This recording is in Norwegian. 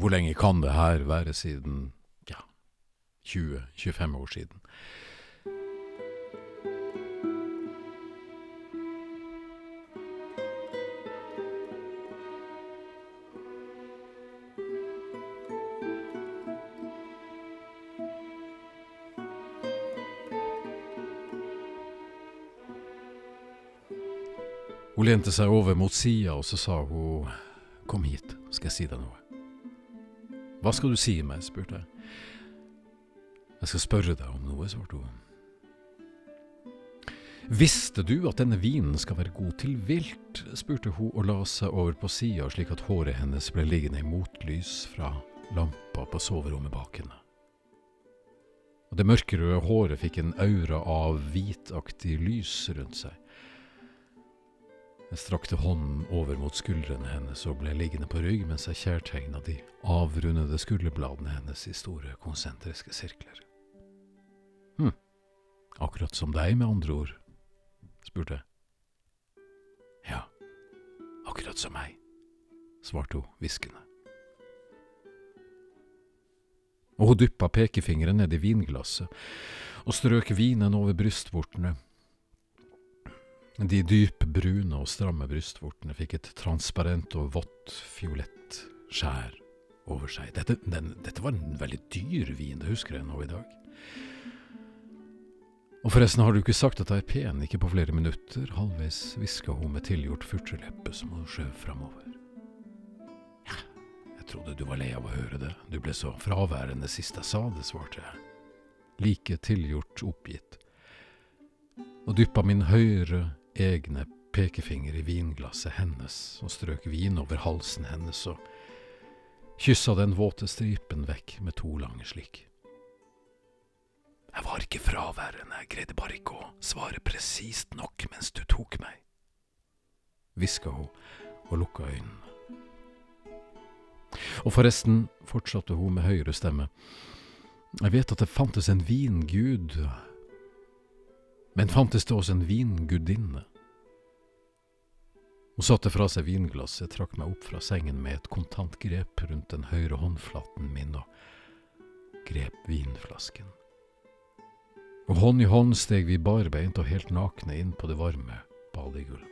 Hvor lenge kan det her være siden, ja, 20-25 år siden? Hun lente seg over mot sida, og så sa hun Kom hit, skal jeg si deg noe. Hva skal du si meg? spurte jeg. Jeg skal spørre deg om noe, svarte hun. Visste du at denne vinen skal være god til vilt? spurte hun og la seg over på sida slik at håret hennes ble liggende i motlys fra lampa på soverommet bak henne. Og det mørkerøde håret fikk en aura av hvitaktig lys rundt seg. Jeg strakte hånden over mot skuldrene hennes og ble liggende på rygg mens jeg kjærtegna de avrundede skulderbladene hennes i store, konsentriske sirkler. Hm, akkurat som deg, med andre ord, spurte jeg. Ja, akkurat som meg, svarte hun hviskende. Og hun dyppa pekefingeren ned i vinglasset og strøk vinen over brystvortene de dypbrune og stramme brystvortene fikk et transparent og vått fiolett skjær over seg. Dette, den, dette, var en veldig dyr vin, det husker jeg nå i dag. Og forresten har du ikke sagt at jeg er pen, ikke på flere minutter, halvveis hviska hun med tilgjort furteleppe som hun skjøv framover. Ja, jeg trodde du var lei av å høre det, du ble så fraværende sist jeg sa det, svarte jeg, like tilgjort oppgitt, og dyppa min høyre egne pekefinger i vinglasset hennes og strøk vin over halsen hennes og kyssa den våte stripen vekk med to lange slik. Jeg var ikke fraværende, jeg greide bare ikke å svare presist nok mens du tok meg, hviska hun og lukka øynene. Og forresten, fortsatte hun med høyere stemme, jeg vet at det fantes en vingud men fantes det også en vingudinne? Hun satte fra seg vinglasset, trakk meg opp fra sengen med et kontant grep rundt den høyre håndflaten min og grep vinflasken. Og hånd i hånd steg vi barbeint og helt nakne inn på det varme badegulvet.